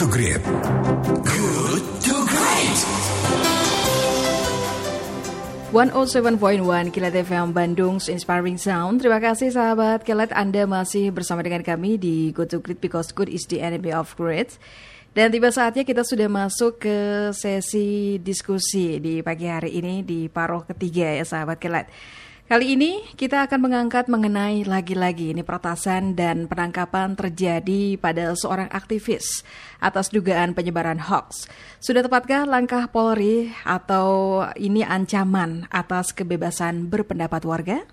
to Great. Good to Great. 107.1 Kilat FM Bandung Inspiring Sound. Terima kasih sahabat Kilat Anda masih bersama dengan kami di Go to Great because good is the enemy of great. Dan tiba saatnya kita sudah masuk ke sesi diskusi di pagi hari ini di paruh ketiga ya sahabat Kilat. Kali ini kita akan mengangkat mengenai lagi-lagi ini peretasan dan penangkapan terjadi pada seorang aktivis atas dugaan penyebaran hoax. Sudah tepatkah langkah Polri atau ini ancaman atas kebebasan berpendapat warga?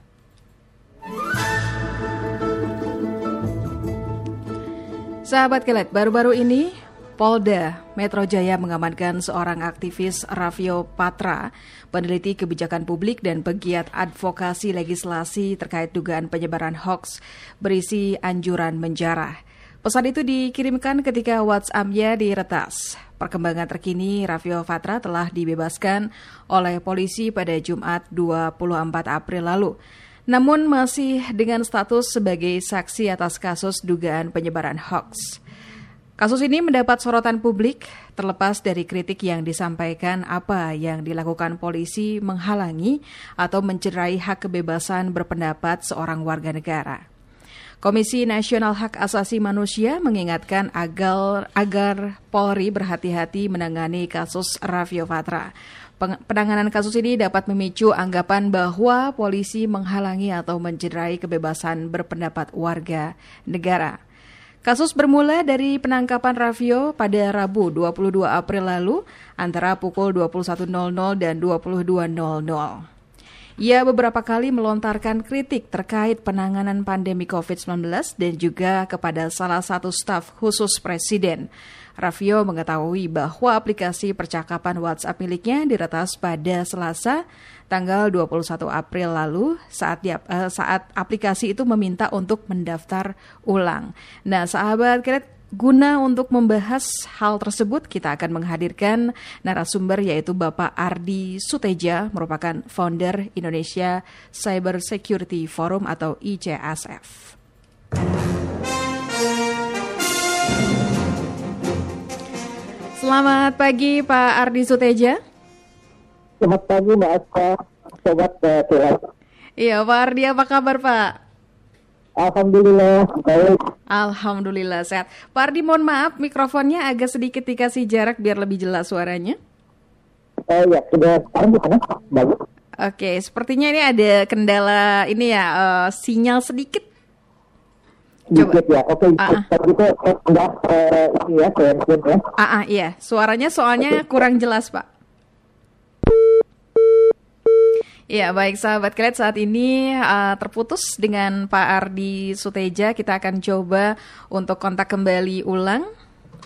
Sahabat Kelet, baru-baru ini Polda Metro Jaya mengamankan seorang aktivis Raffio Patra, peneliti kebijakan publik dan pegiat advokasi legislasi terkait dugaan penyebaran hoax berisi anjuran menjarah. Pesan itu dikirimkan ketika WhatsApp-nya diretas. Perkembangan terkini, Raffio Patra telah dibebaskan oleh polisi pada Jumat 24 April lalu. Namun masih dengan status sebagai saksi atas kasus dugaan penyebaran hoax. Kasus ini mendapat sorotan publik terlepas dari kritik yang disampaikan apa yang dilakukan polisi menghalangi atau mencederai hak kebebasan berpendapat seorang warga negara. Komisi Nasional Hak Asasi Manusia mengingatkan agar, agar Polri berhati-hati menangani kasus Raffio Fatra. Penanganan kasus ini dapat memicu anggapan bahwa polisi menghalangi atau mencederai kebebasan berpendapat warga negara. Kasus bermula dari penangkapan Raffio pada Rabu 22 April lalu antara pukul 21.00 dan 22.00. Ia beberapa kali melontarkan kritik terkait penanganan pandemi COVID-19 dan juga kepada salah satu staf khusus Presiden. Raffio mengetahui bahwa aplikasi percakapan WhatsApp miliknya diretas pada Selasa tanggal 21 April lalu saat dia, uh, saat aplikasi itu meminta untuk mendaftar ulang. Nah, sahabat kredit Guna untuk membahas hal tersebut, kita akan menghadirkan narasumber yaitu Bapak Ardi Suteja, merupakan founder Indonesia Cyber Security Forum atau ICSF. Selamat pagi Pak Ardi Suteja. Selamat pagi Mbak Aska, sobat uh, Iya Pak Ardi, apa kabar Pak? Alhamdulillah, baik. Alhamdulillah sehat. Pak Ardi, mohon maaf mikrofonnya agak sedikit dikasih jarak biar lebih jelas suaranya. Oh ya, sudah sekarang gimana? Bagus. Oke, sepertinya ini ada kendala ini ya, uh, sinyal sedikit. Coba. ya, oke. -uh. Itu enggak uh, ini ya, ya. Ah, -uh, iya. Suaranya soalnya okay. kurang jelas, Pak. Ya baik sahabat kalian saat ini uh, terputus dengan Pak Ardi Suteja. Kita akan coba untuk kontak kembali ulang.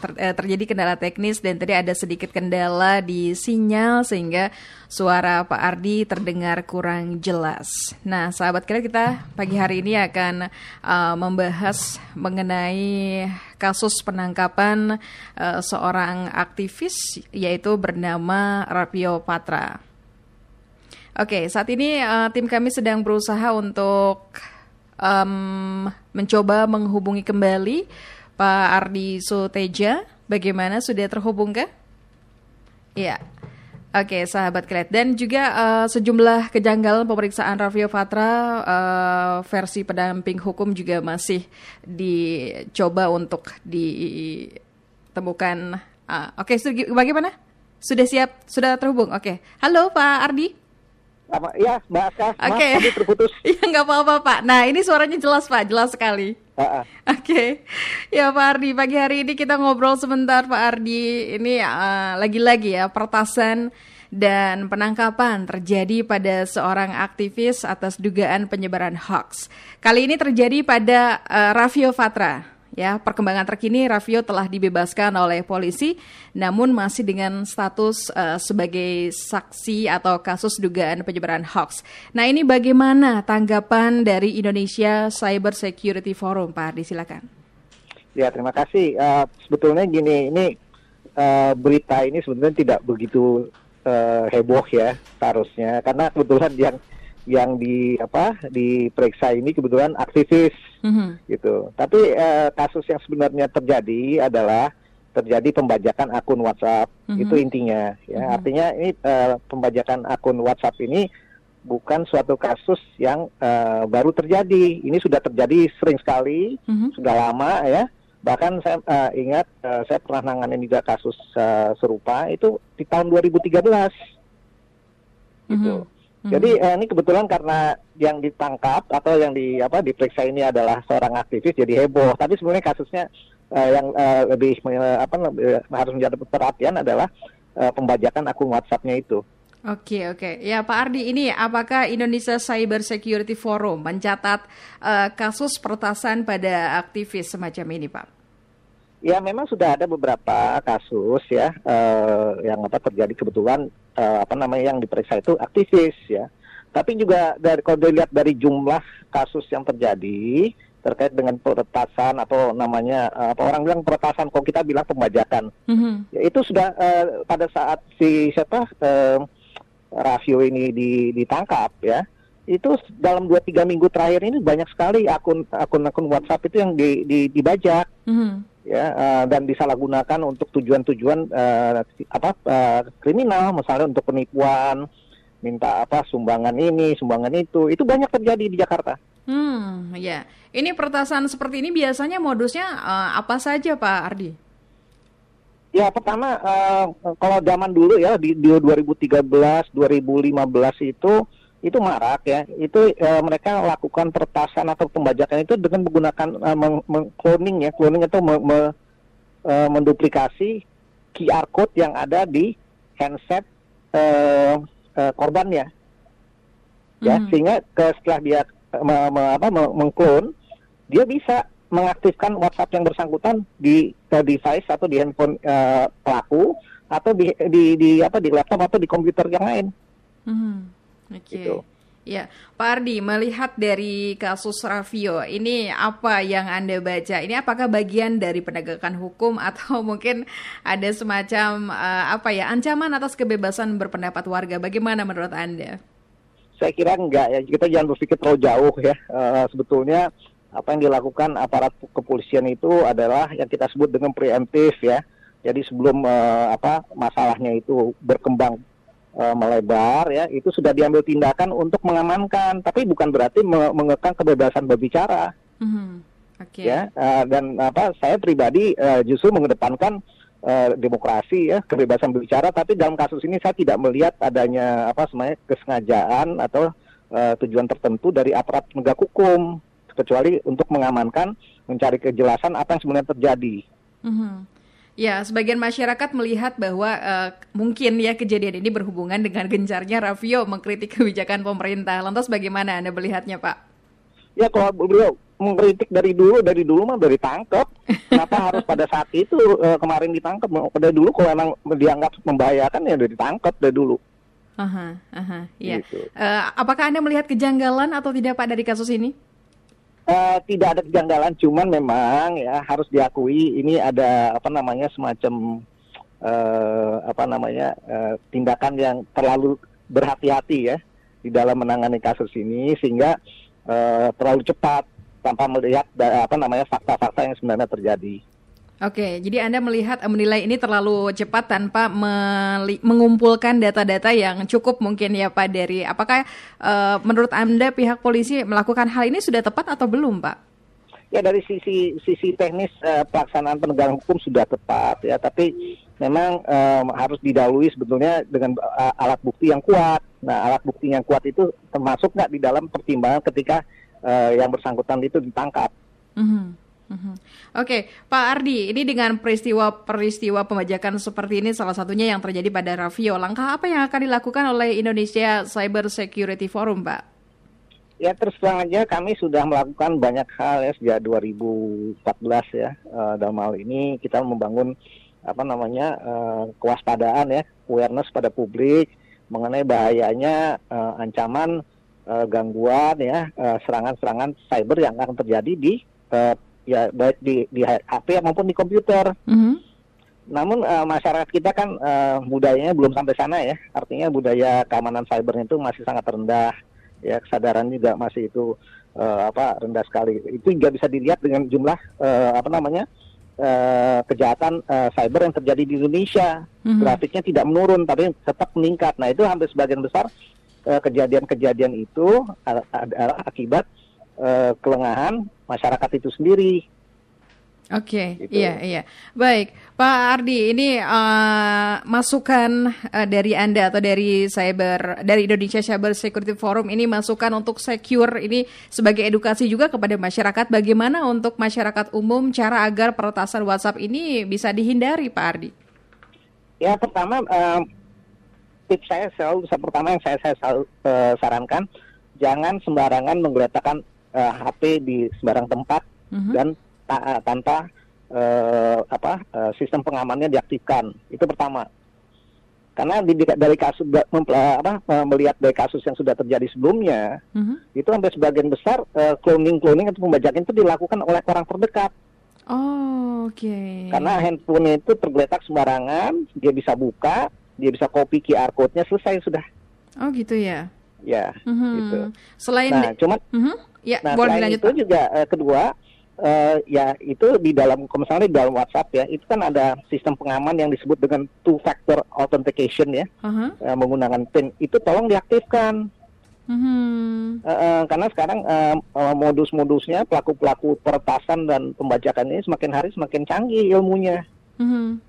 Ter, uh, terjadi kendala teknis dan tadi ada sedikit kendala di sinyal sehingga suara Pak Ardi terdengar kurang jelas. Nah sahabat kalian kita pagi hari ini akan uh, membahas mengenai kasus penangkapan uh, seorang aktivis yaitu bernama Rapio Patra. Oke, saat ini uh, tim kami sedang berusaha untuk um, mencoba menghubungi kembali Pak Ardi Suteja. Bagaimana sudah terhubung kah? Iya. Oke, sahabat Klet. Dan juga uh, sejumlah kejanggalan pemeriksaan Raffio Fatra uh, versi pendamping hukum juga masih dicoba untuk ditemukan. Uh, Oke, bagaimana? Sudah siap? Sudah terhubung? Oke. Halo Pak Ardi. Apa, ya, Mbak Aska. Oke. Okay. terputus. Iya, nggak apa-apa, Pak. Nah, ini suaranya jelas, Pak. Jelas sekali. Oke. Okay. Ya, Pak Ardi. Pagi hari ini kita ngobrol sebentar, Pak Ardi. Ini uh, lagi-lagi ya, pertasan dan penangkapan terjadi pada seorang aktivis atas dugaan penyebaran hoax. Kali ini terjadi pada uh, Raffio Fatra. Ya, perkembangan terkini Raffio telah dibebaskan oleh polisi namun masih dengan status uh, sebagai saksi atau kasus dugaan penyebaran hoax. Nah, ini bagaimana tanggapan dari Indonesia Cyber Security Forum, Pak Ardi, silakan. Ya, terima kasih. Uh, sebetulnya gini, ini uh, berita ini sebetulnya tidak begitu uh, heboh ya seharusnya karena kebetulan yang yang di apa diperiksa ini kebetulan aktivis mm-hmm. gitu. Tapi eh, kasus yang sebenarnya terjadi adalah terjadi pembajakan akun WhatsApp. Mhm. Itu intinya. Ya, Mhm. artinya ini eh, pembajakan akun WhatsApp ini bukan suatu kasus yang eh, baru terjadi. Ini sudah terjadi sering sekali, Mhm. sudah lama ya. Bahkan saya eh, ingat eh, saya pernah nanganin juga kasus eh, serupa itu di tahun 2013 gitu. Mhm. Jadi eh, ini kebetulan karena yang ditangkap atau yang di apa diperiksa ini adalah seorang aktivis jadi heboh. Tapi sebenarnya kasusnya eh, yang eh, lebih eh, apa lebih- harus menjadi perhatian adalah eh, pembajakan akun WhatsApp-nya itu. Oke oke ya Pak Ardi ini apakah Indonesia Cyber Security Forum mencatat eh, kasus peretasan pada aktivis semacam ini Pak? Ya memang sudah ada beberapa kasus ya eh, yang apa terjadi kebetulan eh, apa namanya yang diperiksa itu aktivis ya. Tapi juga dari kalau dilihat dari jumlah kasus yang terjadi terkait dengan peretasan atau namanya eh, apa orang bilang peretasan kalau kita bilang pembajakan Mhm. ya itu sudah eh, pada saat si siapa eh, Rafio ini di- ditangkap ya itu dalam 2-3 minggu terakhir ini banyak sekali akun akun akun WhatsApp itu yang di, di, dibajak Mhm. ya eh, dan disalahgunakan untuk tujuan-tujuan eh, apa eh, kriminal misalnya untuk penipuan minta apa sumbangan ini sumbangan itu itu banyak terjadi di Jakarta Hmm, ya. Ini peretasan seperti ini biasanya modusnya eh, apa saja Pak Ardi? ya pertama eh, kalau zaman dulu ya di, di 2013 2015 itu itu marak ya itu eh, mereka lakukan peretasan atau pembajakan itu dengan menggunakan eh, meng- meng- cloning ya cloning itu me- me- eh, menduplikasi QR code yang ada di handset eh, eh, korbannya ya Mhm. sehingga ke setelah dia me, me- apa me- mengklon dia bisa mengaktifkan WhatsApp yang bersangkutan di eh, device atau di handphone eh, pelaku atau di, di di apa di laptop atau di komputer yang lain Mhm. Oke. Gitu. Ya, Pak Ardi, melihat dari kasus Raffio, ini apa yang Anda baca? Ini apakah bagian dari penegakan hukum atau mungkin ada semacam eh, apa ya ancaman atas kebebasan berpendapat warga? Bagaimana menurut Anda? saya kira enggak ya kita jangan berpikir terlalu jauh ya Eh, sebetulnya apa yang dilakukan aparat kepolisian itu adalah yang kita sebut dengan preemptif ya jadi sebelum eh, apa masalahnya itu berkembang eh, melebar ya itu sudah diambil tindakan untuk mengamankan tapi bukan berarti me- mengekang kebebasan berbicara Mhm. Oke. ya Eh, dan apa saya pribadi eh, justru mengedepankan eh, demokrasi ya kebebasan berbicara tapi dalam kasus ini saya tidak melihat adanya apa sebenarnya kesengajaan atau eh, tujuan tertentu dari aparat penegak hukum kecuali untuk mengamankan mencari kejelasan apa yang sebenarnya terjadi Mhm. Ya, sebagian masyarakat melihat bahwa eh, mungkin ya kejadian ini berhubungan dengan gencarnya Raffio mengkritik kebijakan pemerintah. Lantas bagaimana Anda melihatnya, Pak? ya kalau beliau mengkritik dari dulu dari dulu mah dari tangkap kenapa harus pada saat itu eh, kemarin ditangkap dari dulu kalau emang dianggap membahayakan ya dari ditangkap dari dulu Aha, aha, ya. Gitu. Eh, apakah Anda melihat kejanggalan atau tidak Pak dari kasus ini? Eh, tidak ada kejanggalan, cuman memang ya harus diakui ini ada apa namanya semacam eh, apa namanya eh, tindakan yang terlalu berhati-hati ya di dalam menangani kasus ini sehingga eh, terlalu cepat tanpa melihat apa namanya fakta-fakta yang sebenarnya terjadi. Oke, jadi Anda melihat eh, menilai ini terlalu cepat tanpa mengumpulkan data-data yang cukup mungkin ya Pak dari apakah eh, menurut Anda pihak polisi melakukan hal ini sudah tepat atau belum Pak? Ya dari sisi sisi teknis eh, pelaksanaan penegakan hukum sudah tepat ya, tapi memang eh, harus didahului sebetulnya dengan eh, alat bukti yang kuat. Nah alat bukti yang kuat itu termasuk nggak di dalam pertimbangan ketika eh, yang bersangkutan itu ditangkap. Mhm, mhm. Oke, Pak Ardi, ini dengan peristiwa-peristiwa pembajakan seperti ini salah satunya yang terjadi pada Raffio. Langkah apa yang akan dilakukan oleh Indonesia Cyber Security Forum, Pak? Ya terus terang aja kami sudah melakukan banyak hal ya sejak 2014 ya Eh, dalam hal ini kita membangun apa namanya eh, kewaspadaan ya awareness pada publik mengenai bahayanya eh, ancaman eh, gangguan ya serangan-serangan cyber yang akan terjadi di eh, ya baik di di HP maupun di komputer. Mhm. Namun eh, masyarakat kita kan eh, budayanya belum sampai sana ya. Artinya budaya keamanan cybernya itu masih sangat rendah. Ya kesadaran juga masih itu eh, apa rendah sekali. Itu juga bisa dilihat dengan jumlah eh, apa namanya eh, kejahatan eh, cyber yang terjadi di Indonesia. Mhm. Grafiknya tidak menurun, tapi tetap meningkat. Nah itu hampir sebagian besar kejadian-kejadian itu a- adalah akibat eh, kelengahan masyarakat itu sendiri. Oke, Gitu. iya iya. Baik, Pak Ardi, ini eh, masukan eh, dari Anda atau dari cyber dari Indonesia Cyber Security Forum ini masukan untuk secure ini sebagai edukasi juga kepada masyarakat bagaimana untuk masyarakat umum cara agar peretasan WhatsApp ini bisa dihindari, Pak Ardi. Ya pertama eh, tips saya selalu pertama yang saya, saya selalu eh, sarankan jangan sembarangan menggeletakkan eh, HP di sembarang tempat Mhm. dan ta- tanpa eh, apa eh, sistem pengamannya diaktifkan itu pertama karena di, dari kasus apa, eh, melihat dari kasus yang sudah terjadi sebelumnya Mhm. itu hampir sebagian besar eh, cloning cloning atau pembajakan itu dilakukan oleh orang terdekat Oh, oke. karena handphone itu tergeletak sembarangan dia bisa buka dia bisa copy QR code-nya selesai sudah Oh, gitu ya. ya Mhm. gitu Selain nah cuman Mhm. Ya, Nah, boleh selain dilanjut, itu Pak. juga eh, kedua eh, ya itu di dalam misalnya di dalam WhatsApp ya itu kan ada sistem pengaman yang disebut dengan two factor authentication ya Aha. eh, menggunakan PIN itu tolong diaktifkan Mhm. Eh, eh, karena sekarang eh, eh, modus-modusnya pelaku-pelaku peretasan dan pembajakan ini semakin hari semakin canggih ilmunya. Mhm.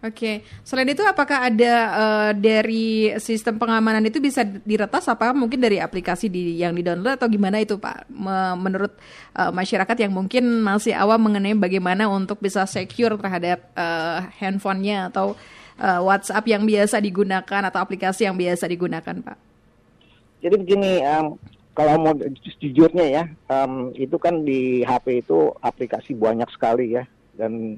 Oke, selain itu apakah ada eh, dari sistem pengamanan itu bisa diretas? Apakah mungkin dari aplikasi di, yang di-download atau gimana itu Pak? Me- menurut eh, masyarakat yang mungkin masih awam mengenai bagaimana untuk bisa secure terhadap eh, handphonenya atau eh, WhatsApp yang biasa digunakan atau aplikasi yang biasa digunakan Pak? Jadi begini, em, kalau mau ju- jujurnya ya, em, itu kan di HP itu aplikasi banyak sekali ya, dan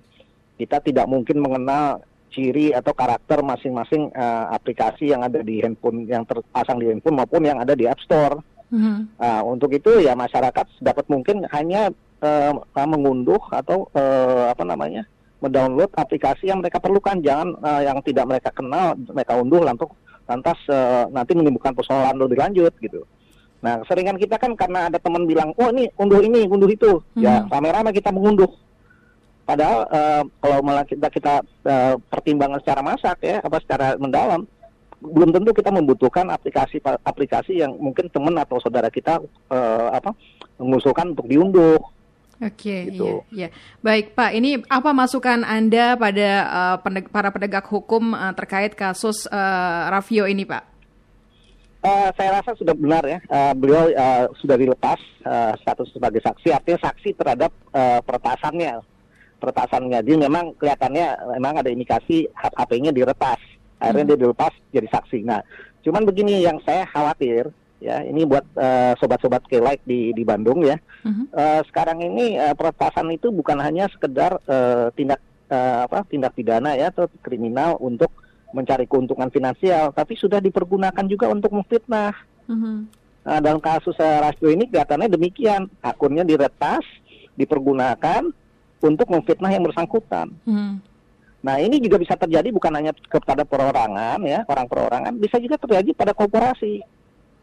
kita tidak mungkin mengenal ciri atau karakter masing-masing eh, aplikasi yang ada di handphone yang terpasang di handphone maupun yang ada di App Store. Mhm. Nah, untuk itu ya masyarakat dapat mungkin hanya eh, mengunduh atau eh, apa namanya mendownload aplikasi yang mereka perlukan, jangan eh, yang tidak mereka kenal mereka unduh lantas lantas eh, nanti menimbulkan persoalan lebih lanjut gitu. Nah, seringan kita kan karena ada teman bilang, oh ini unduh ini, unduh itu, ya Mhm. rame-rame kita mengunduh. Padahal eh, kalau malah kita kita eh, pertimbangan secara masak ya, apa secara mendalam, belum tentu kita membutuhkan aplikasi aplikasi yang mungkin teman atau saudara kita eh, apa mengusulkan untuk diunduh. Oke, Gitu. iya, iya. Baik, Pak. Ini apa masukan Anda pada eh, pendeg- para penegak hukum eh, terkait kasus eh, Raffio ini, Pak? Eh, saya rasa sudah benar ya, Eh, beliau eh, sudah dilepas eh, status sebagai saksi, artinya saksi terhadap eh, peretasannya, peretasannya. Jadi memang kelihatannya memang ada indikasi HP-nya diretas, akhirnya dia dilepas jadi saksi. Nah, cuman begini yang saya khawatir ya, ini buat eh, sobat-sobat K-Like di di Bandung ya. Mhm. Eh, sekarang ini eh, peretasan itu bukan hanya sekedar eh, tindak eh, apa tindak pidana ya atau kriminal untuk mencari keuntungan finansial, tapi sudah dipergunakan juga untuk memfitnah. Mhm. Nah, dalam kasus eh, Rasio ini kelihatannya demikian, akunnya diretas, dipergunakan untuk memfitnah yang bersangkutan. Mhm. Nah, ini juga bisa terjadi bukan hanya kepada perorangan ya, orang perorangan, bisa juga terjadi pada korporasi.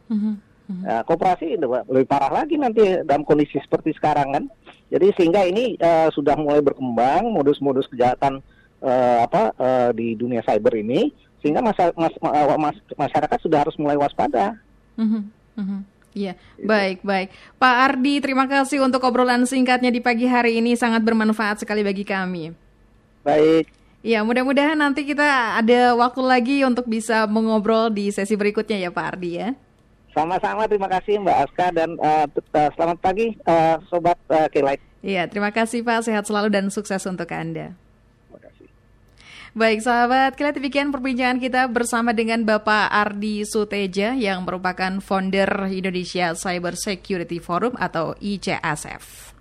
Mhm. Mhm. Nah, koperasi lebih parah lagi nanti dalam kondisi seperti sekarang kan. Jadi sehingga ini eh, sudah mulai berkembang modus-modus kejahatan eh, apa eh, di dunia cyber ini sehingga masa, mas- ma- mas- masyarakat sudah harus mulai waspada. Mhm. Mhm. Iya, Gitu. baik, baik. Pak Ardi, terima kasih untuk obrolan singkatnya di pagi hari ini. Sangat bermanfaat sekali bagi kami. Baik, Ya, mudah-mudahan nanti kita ada waktu lagi untuk bisa mengobrol di sesi berikutnya ya Pak Ardi ya. sama-sama terima kasih Mbak Aska dan eh, selamat pagi eh, sobat uh, K-Light. Iya, terima kasih Pak. Sehat selalu dan sukses untuk Anda. Baik sahabat, kira demikian perbincangan kita bersama dengan Bapak Ardi Suteja yang merupakan founder Indonesia Cyber Security Forum atau ICSF.